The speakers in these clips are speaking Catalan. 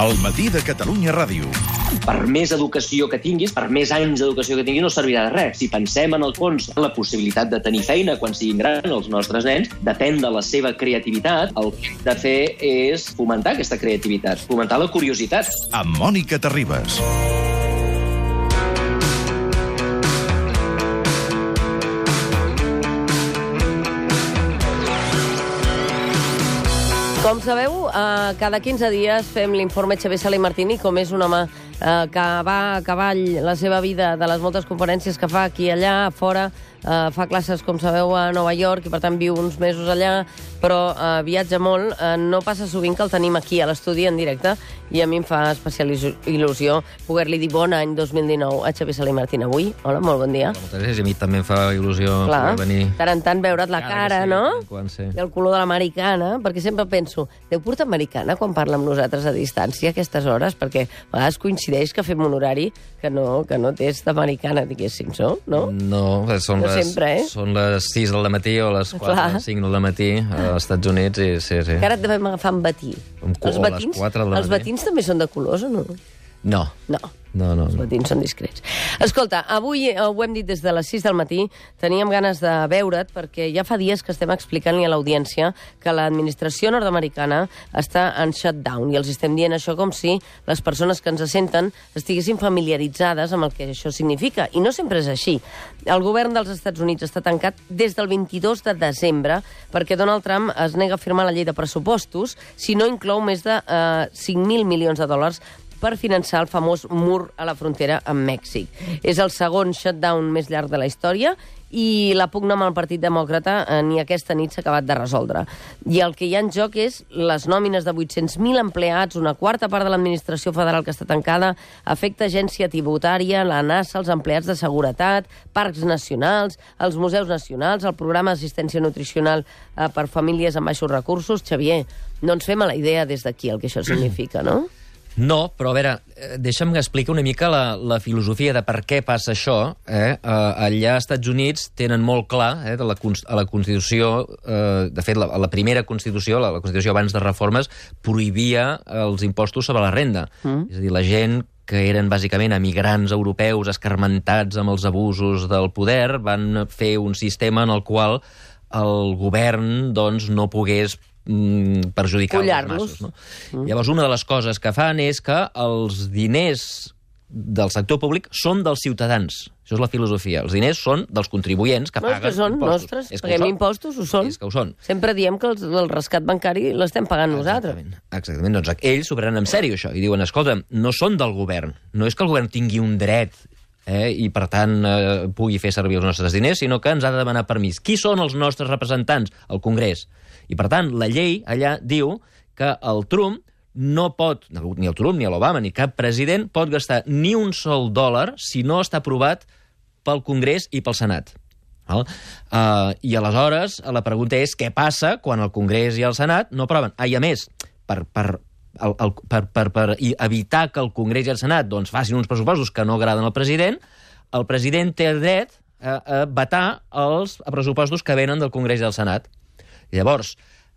El matí de Catalunya Ràdio. per més educació que tinguis, per més anys d'educació que tinguis, no servirà de res. Si pensem en el fons en la possibilitat de tenir feina quan siguin grans els nostres nens, depèn de la seva creativitat. El que hem de fer és fomentar aquesta creativitat, fomentar la curiositat. Amb Mònica Terribas. Com sabeu, eh, cada 15 dies fem l'informe Xavier Sala i Martini, com és un home eh, que va a cavall la seva vida de les moltes conferències que fa aquí i allà, a fora, eh, fa classes, com sabeu, a Nova York, i per tant viu uns mesos allà, però eh, viatja molt. Eh, no passa sovint que el tenim aquí a l'estudi en directe, i a mi em fa especial il·lu- il·lusió poder-li dir bon any 2019 a Xavier Sala i Martini avui. Hola, molt bon dia. Moltes gràcies, a mi també em fa il·lusió Clar, poder venir. tant en tant veure't la cara, que sí, no? quant, sí. I el color de l'americana, perquè sempre penso, deu portar americana quan parla amb nosaltres a distància a aquestes hores? Perquè a vegades coincideix que fem un horari que no, que no té d'americana, diguéssim, no? no? No, són, No les, sempre, eh? són les 6 del matí o les 4 Clar. o 5 del matí als Estats Units i sí, sí. Encara et devem agafar amb batí. Les quatre del els batins també són de colors o no? No, No. no, no. No. matins són discrets. Escolta, avui eh, ho hem dit des de les 6 del matí, teníem ganes de veure't perquè ja fa dies que estem explicant-li a l'audiència que l'administració nord-americana està en shutdown i els estem dient això com si les persones que ens senten estiguessin familiaritzades amb el que això significa. I no sempre és així. El govern dels Estats Units està tancat des del 22 de desembre perquè Donald Trump es nega a firmar la llei de pressupostos si no inclou més de eh, 5.000 milions de dòlars per finançar el famós mur a la frontera amb Mèxic. És el segon shutdown més llarg de la història i la pugna amb el Partit Demòcrata eh, ni aquesta nit s'ha acabat de resoldre. I el que hi ha en joc és les nòmines de 800.000 empleats, una quarta part de l'administració federal que està tancada, afecta agència tributària, la NASA, els empleats de seguretat, parcs nacionals, els museus nacionals, el programa d'assistència nutricional eh, per famílies amb baixos recursos. Xavier, no ens fem a la idea des d'aquí el que això significa, no? No, però a veure, eh, deixa'm que expliqui una mica la, la filosofia de per què passa això. Eh? Uh, allà als Estats Units tenen molt clar, eh, de la, a la Constitució, eh, de fet, la, la primera Constitució, la, la Constitució abans de reformes, prohibia els impostos sobre la renda. Mm. És a dir, la gent que eren bàsicament emigrants europeus escarmentats amb els abusos del poder, van fer un sistema en el qual el govern doncs, no pogués mm, perjudicar Collar-los. masses. No? Mm. Llavors, una de les coses que fan és que els diners del sector públic són dels ciutadans. Això és la filosofia. Els diners són dels contribuents que No, paguen que són impostos. nostres, És que ho paguem són. impostos, ho són. És que ho són. Sempre diem que els, el rescat bancari l'estem pagant nosaltres. Exactament. Exactament. Doncs ells s'ho prenen en sèrio, això, i diuen, escolta, no són del govern. No és que el govern tingui un dret eh, i, per tant, eh, pugui fer servir els nostres diners, sinó que ens ha de demanar permís. Qui són els nostres representants? El Congrés. I, per tant, la llei allà diu que el Trump no pot, ni el Trump, ni l'Obama, ni cap president pot gastar ni un sol dòlar si no està aprovat pel Congrés i pel Senat. Val? Uh, I aleshores la pregunta és què passa quan el Congrés i el Senat no aproven? Ah, i a més, per, per, el, el, per, per, per evitar que el Congrés i el Senat doncs, facin uns pressupostos que no agraden al president, el president té el dret a, a vetar els pressupostos que venen del Congrés i del Senat. Llavors,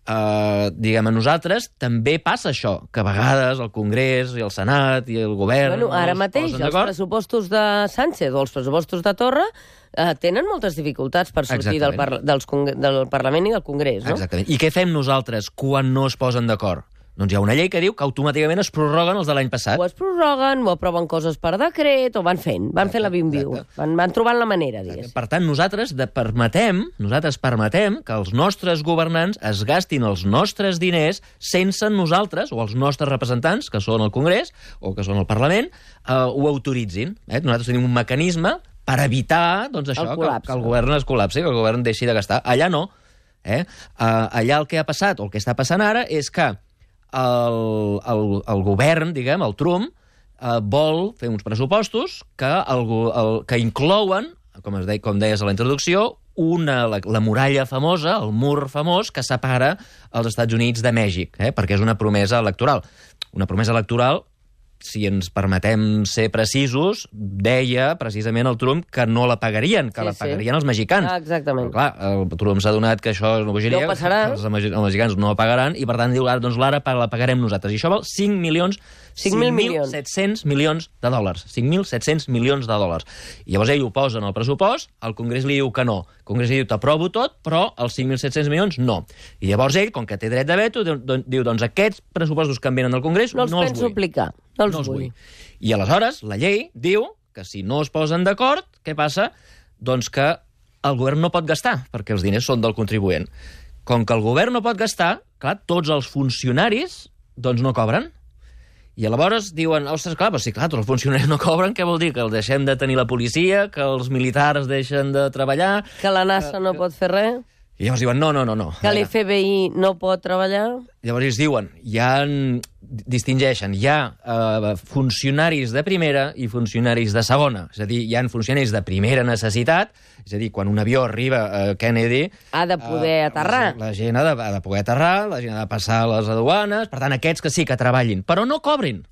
eh, diguem, a nosaltres també passa això, que a vegades el Congrés i el Senat i el govern... Bueno, ara mateix els pressupostos de Sánchez o els pressupostos de Torra eh, tenen moltes dificultats per sortir del, par dels del Parlament i del Congrés, no? Exactament. I què fem nosaltres quan no es posen d'acord? Doncs hi ha una llei que diu que automàticament es prorroguen els de l'any passat. O es prorroguen, o aproven coses per decret, o van fent, van fent la bim-biu. Van, van trobant la manera, diguéssim. Per tant, nosaltres de permetem, nosaltres permetem que els nostres governants es gastin els nostres diners sense nosaltres, o els nostres representants, que són al Congrés o que són al Parlament, eh, ho autoritzin. Eh? Nosaltres tenim un mecanisme per evitar doncs, això, que, col·lapse. que el govern es col·lapsi, que el govern deixi de gastar. Allà no. Eh? Uh, allà el que ha passat, o el que està passant ara, és que el, el, el govern, diguem, el Trump, eh, vol fer uns pressupostos que, el, el, que inclouen, com, es deia, com deies a la introducció, una, la, la muralla famosa, el mur famós, que separa els Estats Units de Mèxic, eh? perquè és una promesa electoral. Una promesa electoral si ens permetem ser precisos, deia precisament el Trump que no la pagarien, que Sí, la sí. pagarien els mexicans. Ah, exactament. Però, clar, el Trump s'ha donat que això és una bogeria, No passarà. els, mexi- els mexicans no la pagaran, i per tant diu, ara, doncs l'ara la pagarem nosaltres. I això val 5 milions 5.000 milions. 5.700 milions de dòlars. 5.700 milions de dòlars. I llavors ell ho posa en el pressupost, el Congrés li diu que no. El Congrés li diu t'aprovo tot, però els 5.700 milions no. I llavors ell, com que té dret de veto, diu, don- diu doncs aquests pressupostos que em venen del Congrés No els no els penso vull. aplicar. No els no els vull. vull. I aleshores la llei diu que si no es posen d'acord, què passa? Doncs que el govern no pot gastar, perquè els diners són del contribuent. Com que el govern no pot gastar, clar, tots els funcionaris doncs no cobren. I llavors diuen, ostres, clar, però si clar, tots els funcionaris no cobren, què vol dir? Que el deixem de tenir la policia, que els militars deixen de treballar... Que la NASA no pot fer res, I llavors diuen, no, no, no, no. que l'FBI no pot treballar... Llavors ells diuen, hi ha, distingeixen, hi ha eh, funcionaris de primera i funcionaris de segona. És a dir, hi ha funcionaris de primera necessitat, és a dir, quan un avió arriba a Kennedy... Ha de poder eh, aterrar. La, la gent ha de, ha de poder aterrar, la gent ha de passar les aduanes, per tant, aquests que sí que treballin, però no cobrin.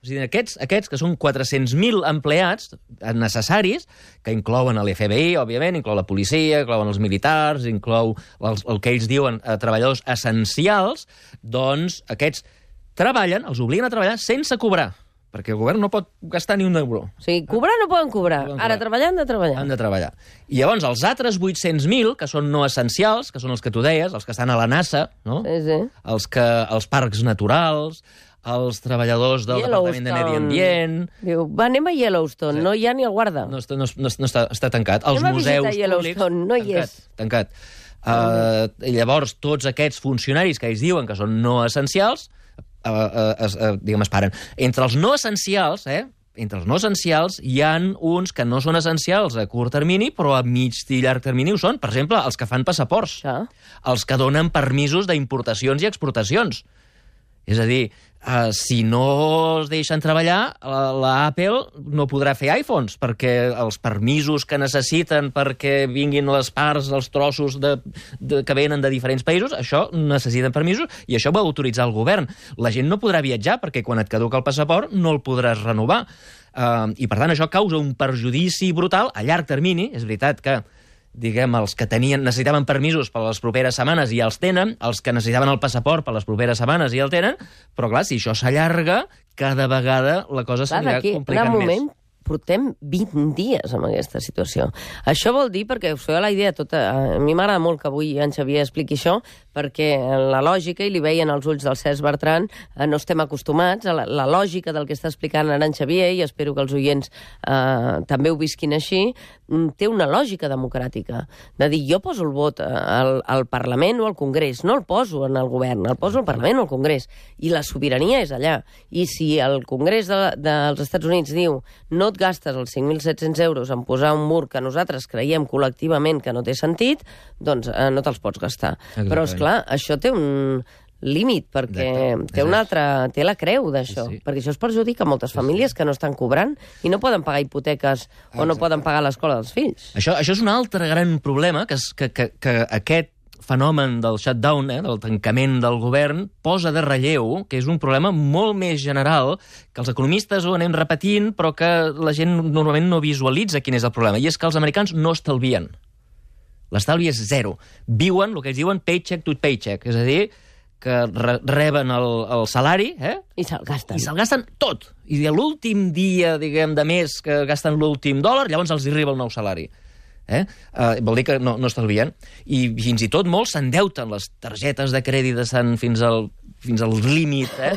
O sigui, aquests, aquests que són 400.000 empleats necessaris, que inclouen l'FBI, òbviament, inclou la policia, inclouen els militars, inclou els, el que ells diuen eh, treballadors essencials, doncs aquests treballen, els obliguen a treballar sense cobrar, perquè el govern no pot gastar ni un euro. O sigui, cobrar no poden cobrar. No poden Ara treballar han de treballar. Han de treballar. I llavors els altres 800.000, que són no essencials, que són els que tu deies, els que estan a la NASA, no? Sí, sí. els, que, els parcs naturals, els treballadors del Departament de Medi Ambient... Diu, va, anem a Yellowstone, Sí. no hi ha ni el guarda. No, està, no, no, no està, està tancat. Els Anem museus Yellowstone, públics... no hi tancat, és. Tancat. Uh, llavors, tots aquests funcionaris que ells diuen que són no essencials, uh, uh, es, uh, diguem, es paren. Entre els no essencials, eh, entre els no essencials, hi han uns que no són essencials a curt termini, però a mig i llarg termini ho són. Per exemple, els que fan passaports. Això. Els que donen permisos d'importacions i exportacions. És a dir, uh, si no es deixen treballar, la, la Apple no podrà fer iPhones, perquè els permisos que necessiten perquè vinguin les parts, els trossos de, de, que venen de diferents països, això necessiten permisos i això va autoritzar el govern. La gent no podrà viatjar perquè quan et caduca el passaport no el podràs renovar. Uh, I, per tant, això causa un perjudici brutal a llarg termini. És veritat que diguem, els que tenien, necessitaven permisos per les properes setmanes i els tenen, els que necessitaven el passaport per les properes setmanes i el tenen, però clar, si això s'allarga, cada vegada la cosa s'anirà d'aquí, en complicant un més. Portem 20 dies amb aquesta situació. Això vol dir, perquè us feu la idea tota... A mi m'agrada molt que avui en Xavier expliqui això, perquè la lògica, i li veien els ulls del Cesc Bertran, eh, no estem acostumats a la, la lògica del que està explicant ara en Xavier, i espero que els oients eh, també ho visquin així, mm, té una lògica democràtica. De dir, jo poso el vot eh, al, al Parlament o al Congrés, no el poso en el govern, el poso al Parlament o al Congrés. I la sobirania és allà. I si el Congrés de, dels Estats Units diu no et gastes els 5.700 euros en posar un mur que nosaltres creiem col·lectivament que no té sentit, doncs eh, no te'ls pots gastar. Exactament. Però, és clar, això té un límit, perquè Exacte. té una altra... té la creu d'això, Sí, sí. perquè això es perjudica moltes famílies que no estan cobrant i no poden pagar hipoteques o no Exacte. poden pagar l'escola dels fills. Això, això és un altre gran problema, que, és, que, que, que aquest fenomen del shutdown, eh, del tancament del govern, posa de relleu, que és un problema molt més general, que els economistes ho anem repetint, però que la gent normalment no visualitza quin és el problema, i és que els americans no estalvien. L'estalvi és zero. Viuen, el que ells diuen, paycheck to paycheck, és a dir, que re reben el, el salari, eh? I se'l gasten. I se'l gasten tot. I l'últim dia, diguem, de mes que gasten l'últim dòlar, llavors els arriba el nou salari. Eh? Uh, vol dir que no, no estalvien. I fins i tot molts s'endeuten. Les targetes de crèdit estan fins al, fins al límit. Eh?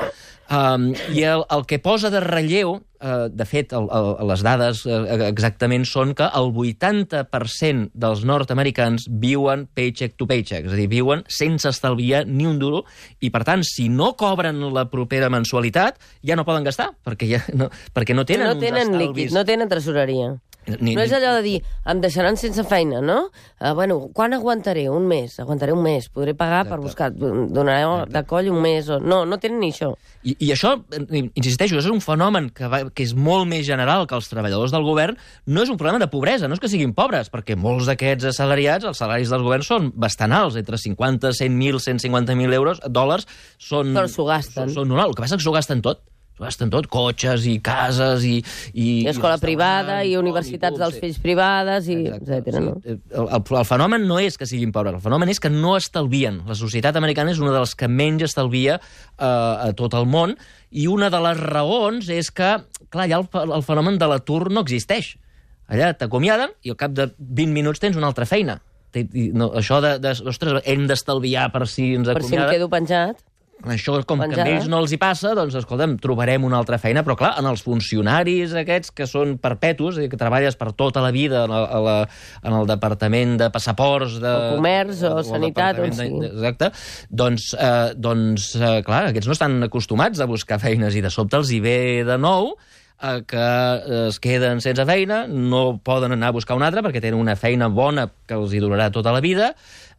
Um, I el, el que posa de relleu, uh, de fet, el, el, les dades uh, exactament són que el 80% dels nord-americans viuen paycheck to paycheck, és a dir, viuen sense estalviar ni un duro, i per tant, si no cobren la propera mensualitat, ja no poden gastar, perquè, ja no, perquè no tenen no tenen líquid, no tenen tresoreria. Ni- no és allò de dir, em deixaran sense feina, no? Uh, bueno, quan aguantaré? Un mes. Aguantaré un mes. Podré pagar per buscar... Donaré de coll un mes. O... No, no tenen ni això. I, I això, eh, insisteixo, és un fenomen que, va, que és molt més general que els treballadors del govern. No és un problema de pobresa, no és que siguin pobres, perquè molts d'aquests assalariats, els salaris dels governs són bastant alts, entre 50, 100.000, 150.000 euros, dòlars, són... Però s'ho gasten. Són, són normal. El que passa és que s'ho gasten tot. Gasten tot, cotxes i cases i... I, I escola restaurants, privada, i universitats clubs, dels fills privades, i etcètera, no? El, el, el fenomen no és que siguin pobres, el fenomen és que no estalvien. La societat americana és una de les que menys estalvia eh, a tot el món, i una de les raons és que, clar, allà el, el fenomen de l'atur no existeix. Allà t'acomiaden i al cap de 20 minuts tens una altra feina. I No, això de, de, ostres, hem d'estalviar per si ens Per si em acomiaden... quedo penjat. Això, com que Penjada. a ells no els hi passa, doncs, escolta'm, trobarem una altra feina. Però, clar, en els funcionaris aquests que són perpetus, dir, que treballes per tota la vida en el, a la, en el departament de passaports... De, O comerç, o el sanitat, on sigui. de- Exacte. Doncs, eh, doncs eh, clar, aquests no estan acostumats a buscar feines i de sobte els hi ve de nou eh, que es queden sense feina, no poden anar a buscar una altra perquè tenen una feina bona que els hi durarà tota la vida,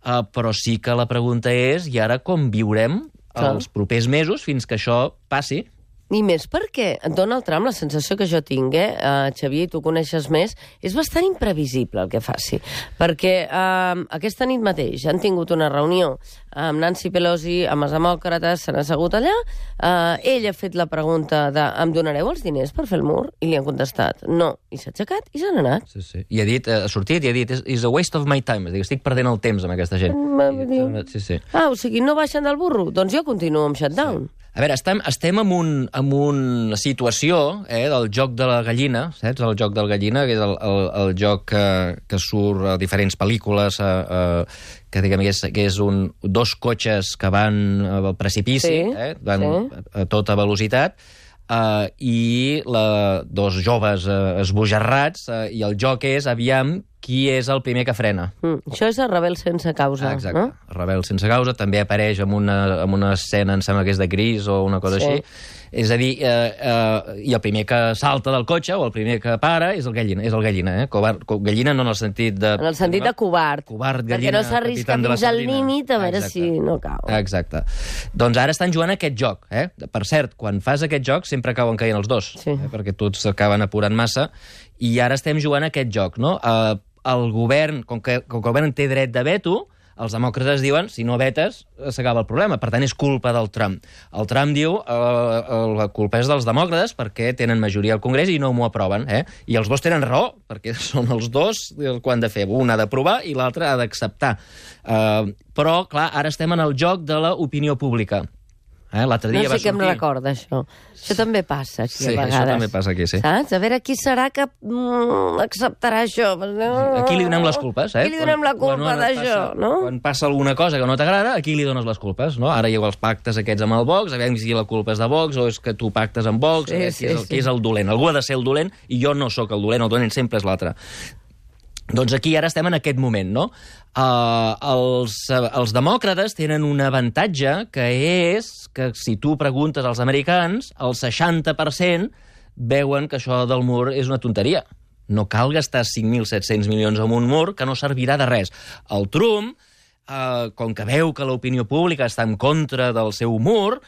eh, però sí que la pregunta és, i ara com viurem Els propers mesos fins que això passi? I més perquè Donald Trump, la sensació que jo tinc, eh, uh, Xavier, tu coneixes més, és bastant imprevisible el que faci. Perquè uh, aquesta nit mateix han tingut una reunió amb Nancy Pelosi, amb els demòcrates, s'han assegut allà, uh, ell ha fet la pregunta de em donareu els diners per fer el mur? I li han contestat no. I s'ha aixecat i s'han anat. Sí, sí. I ha dit, ha sortit i ha dit, "Is- a waste of my time, és dir, estic perdent el temps amb aquesta gent. I-. Sí, sí. Ah, o sigui, no baixen del burro? Doncs jo continuo amb shutdown. A veure, estem, estem en, un, en una situació eh, del joc de la gallina, saps? El joc del gallina, que és el, el, el joc que, que surt a diferents pel·lícules, eh, eh, que diguem que és, que és un, dos cotxes que van al precipici, Sí, eh, van sí. a, a tota velocitat, eh, i la, dos joves eh, esbojarrats, eh, i el joc és, aviam, qui és el primer que frena. Mm. Això és el rebel sense causa, Ah, Exacte. no? Rebel sense causa, també apareix en una, en una escena, em sembla que és de Gris o una cosa Sí. així. És a dir, eh, eh, i el primer que salta del cotxe o el primer que para és el gallina, és el gallina, eh? Covard, co, gallina no en el sentit de... En el sentit de covard. Covard, Perquè gallina, no s'arrisca fins al límit a veure Exacte. si no cau. Exacte. Doncs ara estan jugant aquest joc. Eh? Per cert, quan fas aquest joc sempre acaben caient els dos, Sí. eh? perquè tots s'acaben apurant massa, i ara estem jugant aquest joc. No? Eh, el govern, com que, com que el govern té dret de veto, els demòcrates diuen, si no vetes, eh, s'acaba el problema. Per tant, és culpa del Trump. El Trump diu, eh, la culpa és dels demòcrates perquè tenen majoria al Congrés i no m'ho aproven. Eh? I els dos tenen raó, perquè són els dos el que han de fer. Un ha d'aprovar i l'altre ha d'acceptar. Eh, però, clar, ara estem en el joc de l'opinió pública. Eh? L'altre No dia va sé què em sortir... recorda, això. Això també passa aquí, Sí, a això vegades. també passa aquí, sí. Saps? A veure, qui serà que mm, acceptarà això? A qui li donem les culpes, eh? A qui li donem la culpa d'això, no? Quan passa alguna cosa que no t'agrada, a qui li dones les culpes, no? Ara hi ha els pactes aquests amb el Vox, a veure si la culpa és de Vox o és que tu pactes amb Vox, Sí, a veure sí, qui, és el, sí. qui és el dolent. Algú ha de ser el dolent i jo no sóc el dolent, el dolent sempre és l'altre. Doncs aquí ara estem en aquest moment, no? Uh, els, uh, els demòcrates tenen un avantatge que és que si tu preguntes als americans, el 60% veuen que això del mur és una tonteria. No cal gastar 5.700 milions en un mur que no servirà de res. El Trump, uh, com que veu que l'opinió pública està en contra del seu mur,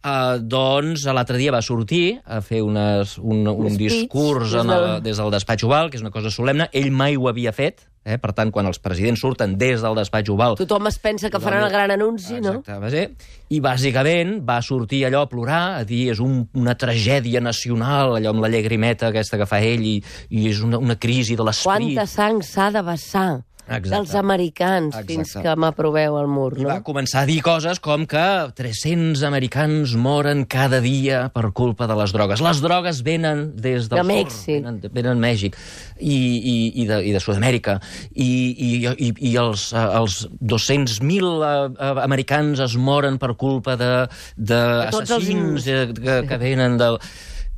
Uh, doncs l'altre dia va sortir a fer unes, un, un speech discurs en el, des del despatx oval, que és una cosa solemne. Ell mai ho havia fet, eh? per tant, quan els presidents surten des del despatx oval... Tothom es pensa que faran el gran anunci, no? Exacte, va ser. I bàsicament va sortir allò a plorar, a dir és un, una tragèdia nacional, allò amb la llagrimeta aquesta que fa ell, i, i és una, una crisi de l'esperit. Quanta sang s'ha de vessar Exacte. dels americans Exacte. fins que m'aproveu el mur, I no? va començar a dir coses com que 300 americans moren cada dia per culpa de les drogues. Les drogues venen des del De sur, Mèxic. Venen, de- venen de Mèxic i, i, i de, i de Sud-amèrica. I, i, i, i els, eh, els 200.000 eh, americans es moren per culpa de, de tots els assassins eh, que, que venen del...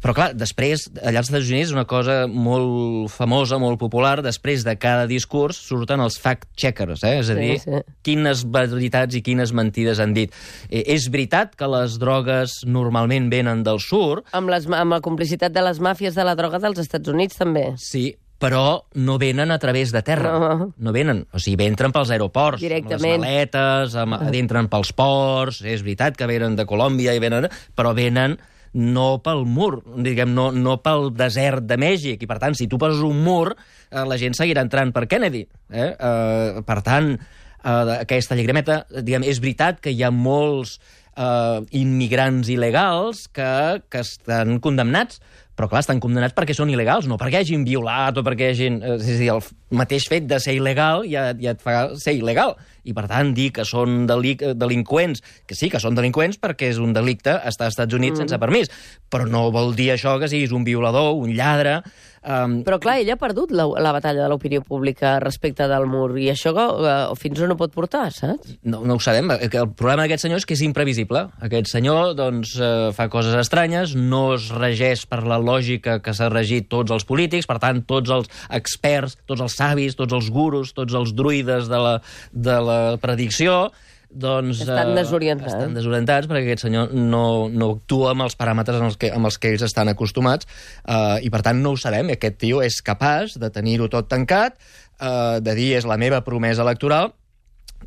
Però, clar, després, allà als Estats Units, una cosa molt famosa, molt popular, després de cada discurs surten els fact-checkers, eh? és a Sí, dir, sí. quines veritats i quines mentides han dit. Eh, és veritat que les drogues normalment venen del sur, Amb, les, amb la complicitat de les màfies de la droga dels Estats Units, també. sí, però no venen a través de terra. No. no venen. O sigui, entren pels aeroports, Directament. amb les maletes, amb, entren pels ports, és veritat que venen de Colòmbia, i venen, però venen no pel mur, diguem, no, no pel desert de Mèxic, i per tant, si tu poses un mur, eh, la gent seguirà entrant per Kennedy. Eh? Eh, per tant, eh, aquesta llagrimeta, diguem, és veritat que hi ha molts eh, immigrants il·legals que, que estan condemnats però clar, estan condemnats perquè són il·legals, no perquè hagin violat o perquè hagin... eh, És a dir, el mateix fet de ser il·legal ja, ja et fa ser il·legal. I, per tant, dir que són delic delinqüents, que sí, que són delinqüents perquè és un delicte estar als Estats Units mm. sense permís, però no vol dir això que siguis un violador, un lladre... Um, Però clar, ell ha perdut la, la batalla de l'opinió pública respecte del mur, i això eh, fins on ho pot portar, saps? no, no ho sabem. El el problema d'aquest senyor és que és imprevisible. Aquest senyor doncs, eh, fa coses estranyes, no es regeix per la lògica que s'ha regit tots els polítics, per tant, tots els experts, tots els savis, tots els gurus, tots els druides de la, de la predicció, doncs... Estan eh, desorientats. Estan desorientats perquè aquest senyor no, no actua amb els paràmetres en els que, amb els que ells estan acostumats eh, i, per tant, no ho sabem. Aquest tio és capaç de tenir-ho tot tancat, eh, de dir és la meva promesa electoral,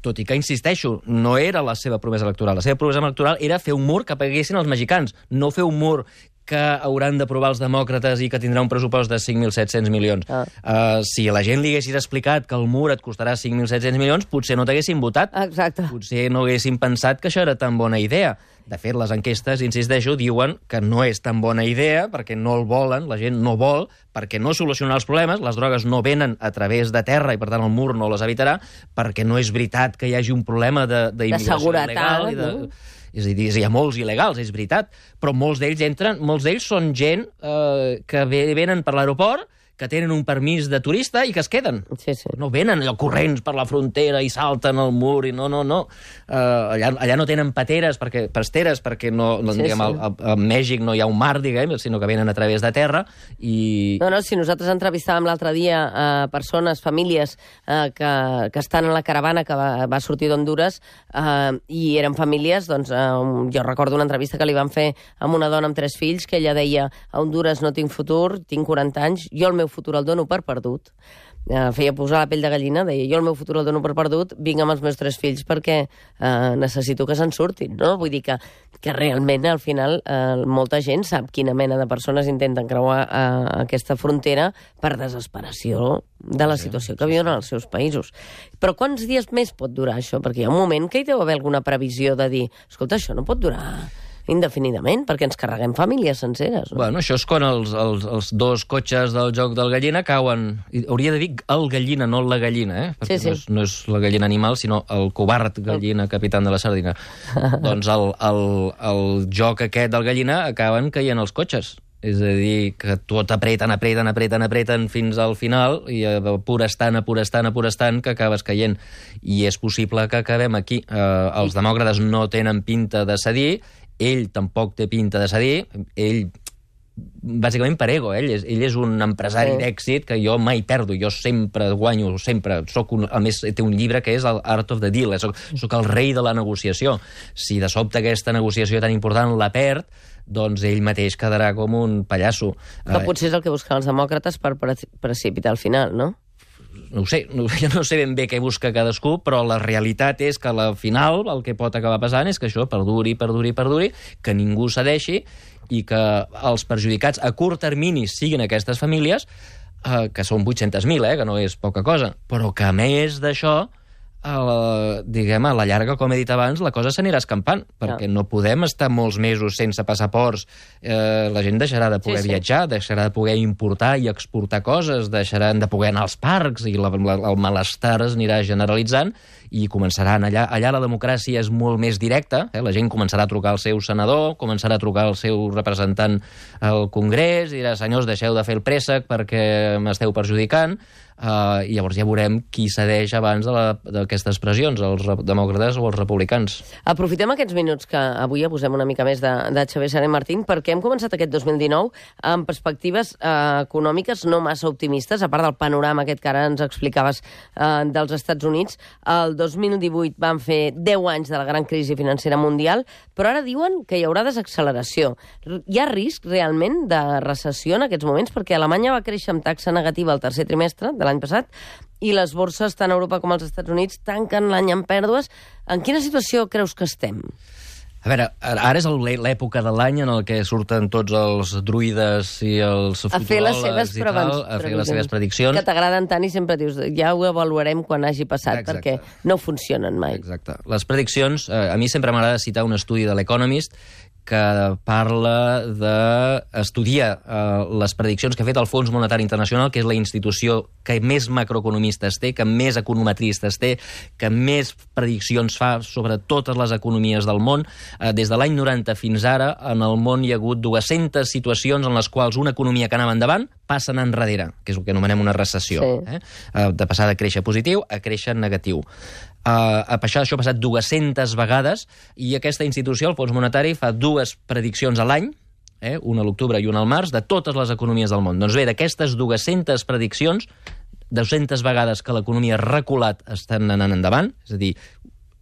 tot i que, insisteixo, no era la seva promesa electoral. La seva promesa electoral era fer un mur que paguessin els mexicans, no fer un mur que hauran d'aprovar els demòcrates i que tindrà un pressupost de 5.700 milions. Ah. Uh, si la gent li haguessis explicat que el mur et costarà 5.700 milions, potser no t'haguessin votat. Exacte. Potser no haguessin pensat que això era tan bona idea. De fet, les enquestes, insisteixo, diuen que no és tan bona idea perquè no el volen, la gent no vol, perquè no solucionarà els problemes, les drogues no venen a través de terra i, per tant, el mur no les evitarà, perquè no és veritat que hi hagi un problema de- d'immigració il·legal i de... no? És a dir, hi ha molts il·legals, és veritat, però molts d'ells entren, molts d'ells són gent eh, que ve, venen per l'aeroport, que tenen un permís de turista i que es queden. Sí, sí. No venen allò corrents per la frontera i salten el mur i no, no, no. Uh, allà, allà no tenen pateres, perquè, pasteres, perquè no, no, Sí, diguem, sí. a, a, Mèxic no hi ha un mar, diguem, sinó que venen a través de terra i... No, no, si nosaltres entrevistàvem l'altre dia a persones, famílies eh, que, que estan en la caravana que va, va sortir d'Honduras eh, i eren famílies, doncs eh, jo recordo una entrevista que li van fer amb una dona amb tres fills que ella deia a Honduras no tinc futur, tinc 40 anys, jo el meu futur el dono per perdut. Eh, feia posar la pell de gallina, deia jo el meu futur el dono per perdut, vinc amb els meus tres fills perquè eh, necessito que se'n surtin, no? Vull dir que, que realment al final eh, molta gent sap quina mena de persones intenten creuar eh, aquesta frontera per desesperació de la situació que viuen als seus països. Però quants dies més pot durar això? Perquè hi ha un moment que hi deu haver alguna previsió de dir escolta, això no pot durar indefinidament, perquè ens carreguem famílies senceres. No? Bueno, això és quan els, els, els dos cotxes del joc del gallina cauen... i Hauria de dir el gallina, no la gallina, eh? Perquè Sí, sí. No, és, no és la gallina animal, sinó el covard gallina, capitán de la sardina. doncs el, el, el joc aquest del gallina acaben caient els cotxes. És a dir, que tot apreten, apreten, apreten, apreten fins al final i a pura estant, a pura estant, a pura estant, que acabes caient. I és possible que acabem aquí. Eh, els demòcrates no tenen pinta de cedir, ell tampoc té pinta de cedir, ell bàsicament per ego, ell és, ell és un empresari Sí. d'èxit que jo mai perdo, jo sempre guanyo, sempre, soc un, a més té un llibre que és el Art of the Deal, eh, soc, soc el rei de la negociació. Si de sobte aquesta negociació tan important la perd, doncs ell mateix quedarà com un pallasso. Que Eh, potser és el que busquen els demòcrates per pre precipitar al final, no? No ho sé, no, jo no sé ben bé què busca cadascú, però la realitat és que a la final el que pot acabar passant és que això perduri, perduri, perduri, que ningú cedeixi i que els perjudicats a curt termini siguin aquestes famílies, eh, que són 800.000, eh, que no és poca cosa, però que a més d'això a la, diguem, a la llarga, com he dit abans, la cosa s'anirà escampant, perquè no podem estar molts mesos sense passaports. Eh, la gent deixarà de poder Sí, sí. viatjar, deixarà de poder importar i exportar coses, deixaran de poder anar als parcs i la, la, el malestar es anirà generalitzant i començaran allà, allà la democràcia és molt més directa, eh? la gent començarà a trucar al seu senador, començarà a trucar al seu representant al Congrés, i dirà, senyors, deixeu de fer el préssec perquè m'esteu perjudicant, Uh, i llavors ja veurem qui cedeix abans de la- d'aquestes pressions, els demòcrates o els republicans. Aprofitem aquests minuts que avui abusem una mica més de, de Xavier Sara i Martín perquè hem començat aquest 2019 amb perspectives eh, econòmiques no massa optimistes, a part del panorama aquest que ara ens explicaves eh, dels Estats Units. El 2018 van fer 10 anys de la gran crisi financera mundial, però ara diuen que hi haurà desacceleració. Hi ha risc realment de recessió en aquests moments? Perquè Alemanya va créixer amb taxa negativa el tercer trimestre de l'any passat i les borses, tant a Europa com als Estats Units, tanquen l'any amb pèrdues. En quina situació creus que estem? A veure, ara és l'època de l'any en el que surten tots els druides i els A fer les seves i tal, a fer les seves prediccions. Que t'agraden tant i sempre dius, ja ho avaluarem quan hagi passat, Exacte. perquè no funcionen mai. Exacte. Les prediccions, eh, a mi sempre m'agrada citar un estudi de l'Economist que parla d'estudiar eh, les prediccions que ha fet el Fons Monetari Internacional, que és la institució que més macroeconomistes té, que més econometristes té, que més prediccions fa sobre totes les economies del món. Eh, des de l'any 90 fins ara, en el món hi ha hagut 200 situacions en les quals una economia que anava endavant passa anar enrere, que és el que anomenem una recessió. Sí. Eh? Eh, de passar de créixer positiu a créixer negatiu. Uh, això, això ha passat 200 vegades i aquesta institució, el Fons Monetari, fa dues prediccions a l'any, eh, una a l'octubre i una al març, de totes les economies del món. Doncs bé, d'aquestes 200 prediccions, 200 vegades que l'economia reculat estan anant endavant, és a dir,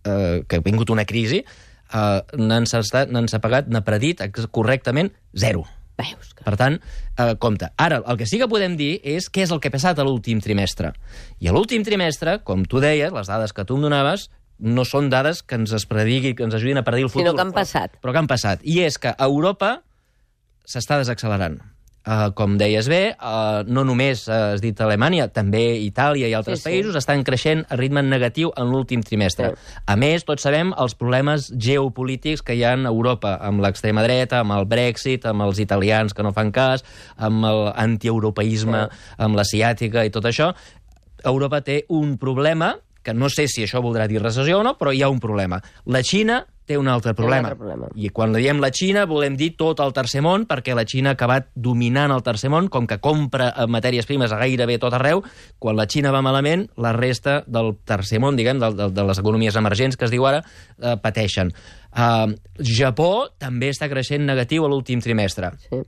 eh, que ha vingut una crisi, eh, n'han pagat, n'ha predit correctament zero. Veus? Que... Per tant, eh, compte. Ara, el que sí que podem dir és què és el que ha passat a l'últim trimestre. I a l'últim trimestre, com tu deies, les dades que tu em donaves no són dades que ens es predigui, que ens ajudin a predir el futur. Sinó que han passat. Però, però que han passat. I és que a Europa s'està desaccelerant. Uh, com deies bé, uh, no només uh, has dit Alemanya, també Itàlia i altres Sí, sí. països estan creixent a ritme negatiu en l'últim trimestre. Sí. A més, tots sabem els problemes geopolítics que hi ha a Europa, amb l'extrema dreta, amb el Brexit, amb els italians que no fan cas, amb l'antieuropeisme, amb l'asiàtica i tot això. Europa té un problema, que no sé si això voldrà dir recessió o no, però hi ha un problema. La Xina té un altre problema. altre problema. I quan diem la Xina volem dir tot el tercer món, perquè la Xina ha acabat dominant el tercer món, com que compra eh, matèries primes a gairebé tot arreu, quan la Xina va malament, la resta del tercer món, diguem, de, de, de les economies emergents que es diu ara, eh, pateixen. Uh, Japó també està creixent negatiu a l'últim trimestre. Sí.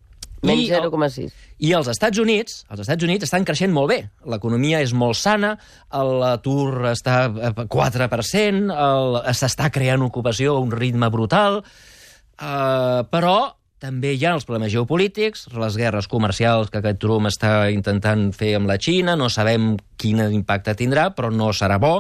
Menys I el- 0,6. I els Estats Units, els Estats Units estan creixent molt bé. L'economia és molt sana, l'atur està a 4%, el- s'està creant ocupació a un ritme brutal, eh, però també hi ha els problemes geopolítics, les guerres comercials que aquest Trump està intentant fer amb la Xina, no sabem quin impacte tindrà, però no serà bo.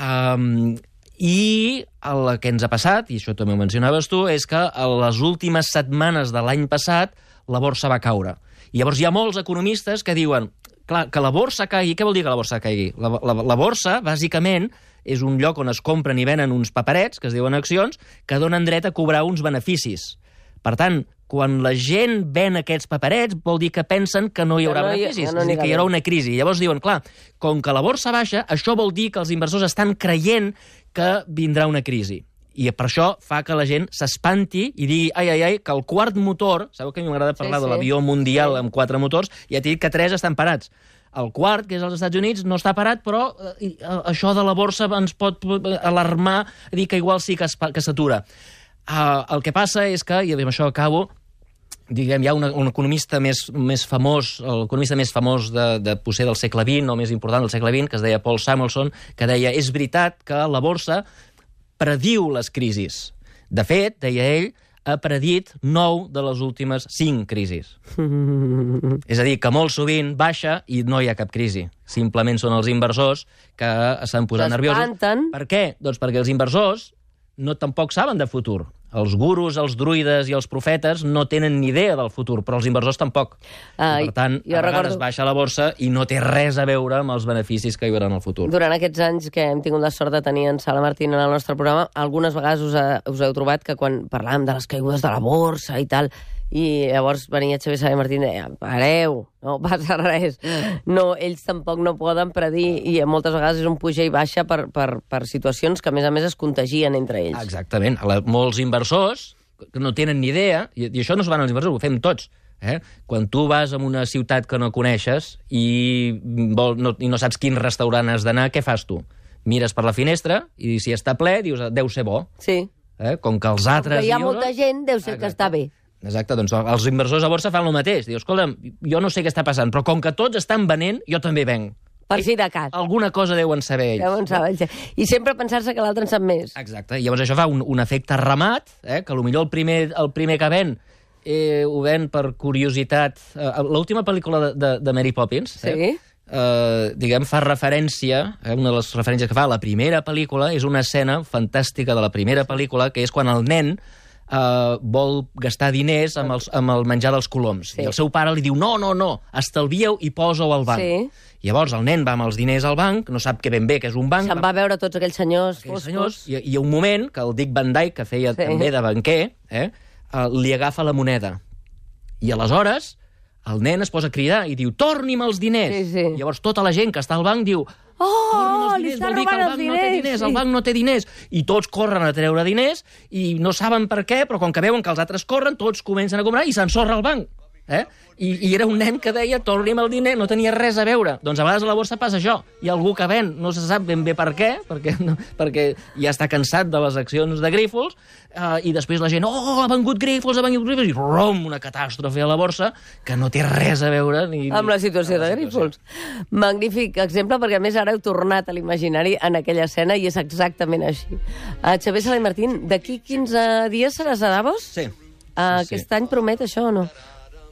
Um, I el que ens ha passat, i això també ho mencionaves tu, és que a les últimes setmanes de l'any passat la borsa va caure. I llavors hi ha molts economistes que diuen clar, que la borsa caigui, què vol dir que la borsa caigui? La, la, la borsa, bàsicament, és un lloc on es compren i venen uns paperets, que es diuen accions, que donen dret a cobrar uns beneficis. Per tant, quan la gent ven aquests paperets, vol dir que pensen que no hi haurà no beneficis, que no dir, anirà que hi haurà una crisi. Llavors diuen, clar, com que la borsa baixa, això vol dir que els inversors estan creient que vindrà una crisi. I per això fa que la gent s'espanti i digui, ai, ai, ai, que el quart motor, sabeu que a mi m'agrada parlar Sí, de sí. l'avió mundial Sí. amb quatre motors, ja t'he dit que tres estan parats. El quart, que és als Estats Units, no està parat, però eh, eh, això de la borsa ens pot eh, alarmar, dir que igual sí que s'atura. Uh, el que passa és que, i amb això acabo, diguem, hi ha una, un economista més, més famós, l'economista més famós de, de potser del segle XX, o més important del segle XX, que es deia Paul Samuelson, que deia, és veritat que la borsa prediu les crisis. De fet, deia ell, ha predit nou de les últimes cinc crisis. És a dir, que molt sovint baixa i no hi ha cap crisi. Simplement són els inversors que s'han posat nerviosos. Per què? Doncs perquè els inversors no tampoc saben de futur. Els gurus, els druides i els profetes no tenen ni idea del futur, però els inversors tampoc. Ah, I, per tant, jo a vegades recordo- baixa la borsa i no té res a veure amb els beneficis que hi haurà en el futur. Durant aquests anys que hem tingut la sort de tenir en Sala Martín en el nostre programa, algunes vegades us, ha, us heu trobat que quan parlàvem de les caigudes de la borsa i tal, i llavors venia Xavier Sala Martín i deia, pareu, no passa res. No, ells tampoc no poden predir i moltes vegades és un puja i baixa per, per, per situacions que, a més a més, es contagien entre ells. Exactament. La, molts inversors que no tenen ni idea, i, i això no es van als inversors, ho fem tots. Eh? Quan tu vas a una ciutat que no coneixes i, vol, no, i no saps quin restaurant has d'anar, què fas tu? Mires per la finestra i si està ple dius, deu ser bo. Sí. Eh? Com que els altres... Que hi ha molta gent, deu ser que Exacte. està bé. Exacte, doncs els inversors a borsa fan el mateix. Diu, escolta'm, jo no sé què està passant, però com que tots estan venent, jo també venc. Per si de cas. Alguna cosa deuen saber ells. Deuen saber. I sempre pensar-se que l'altre en sap més. Exacte, i llavors això fa un, un efecte ramat, eh, que potser el primer, el primer que ven eh, ho ven per curiositat. Eh, L'última pel·lícula de, de, de Mary Poppins, Sí. eh, eh, diguem, fa referència, eh, una de les referències que fa a la primera pel·lícula és una escena fantàstica de la primera pel·lícula, que és quan el nen uh, vol gastar diners amb, els, amb el menjar dels coloms. Sí. I el seu pare li diu, no, no, no, estalvieu i posa-ho al banc. Sí. Llavors el nen va amb els diners al banc, no sap que ben bé que és un banc, Se'n va veure tots aquells senyors aquells senyors, i, i un moment que el Dick Van Dyke, que feia Sí. sí. també de banquer, eh, uh, li agafa la moneda. I aleshores el nen es posa a cridar i diu, torni'm els diners. Sí, sí. Llavors tota la gent que està al banc diu, Oh, li diners, dir que robant el els banc no té diners. diners, sí. el banc no té diners. I tots corren a treure diners i no saben per què, però com que veuen que els altres corren, tots comencen a comprar i s'ensorra el banc. Eh? I, I era un nen que deia, torni'm el diner, no tenia res a veure. Doncs a vegades a la borsa passa això. Hi ha algú que ven, no se sap ben bé per què, perquè, no, perquè ja està cansat de les accions de Grífols, eh, i després la gent, oh, ha vengut Grífols, ha vengut Grífols, i rom, una catàstrofe a la borsa que no té res a veure ni... Amb la situació amb de la situació. Grífols. Magnífic exemple, perquè a més ara heu tornat a l'imaginari en aquella escena i és exactament així. Uh, Xavier Sala i Martín, d'aquí 15 dies seràs a Davos? Sí. Uh, Sí, sí. Aquest any promet això o no?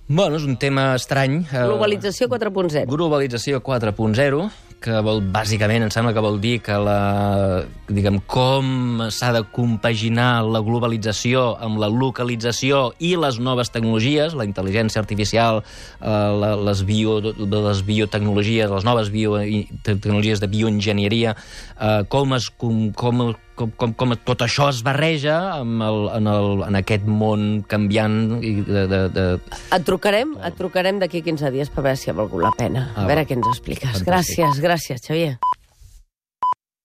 Bueno, és un tema estrany. eh, Globalització 4.0. Globalització 4.0, que vol, bàsicament, em sembla que vol dir que la, diguem, com s'ha de compaginar la globalització amb la localització i les noves tecnologies, la intel·ligència artificial, eh, les, bio, les biotecnologies, les noves bio, tecnologies de bioenginyeria, eh, com, es, com, com, com, com, com tot això es barreja amb el, en, el, en aquest món canviant i de, de, de, Et trucarem, et trucarem d'aquí 15 dies per veure si ha valgut la pena. A Ah, veure va. què ens expliques. Fantàstic. Gràcies, gràcies, Xavier.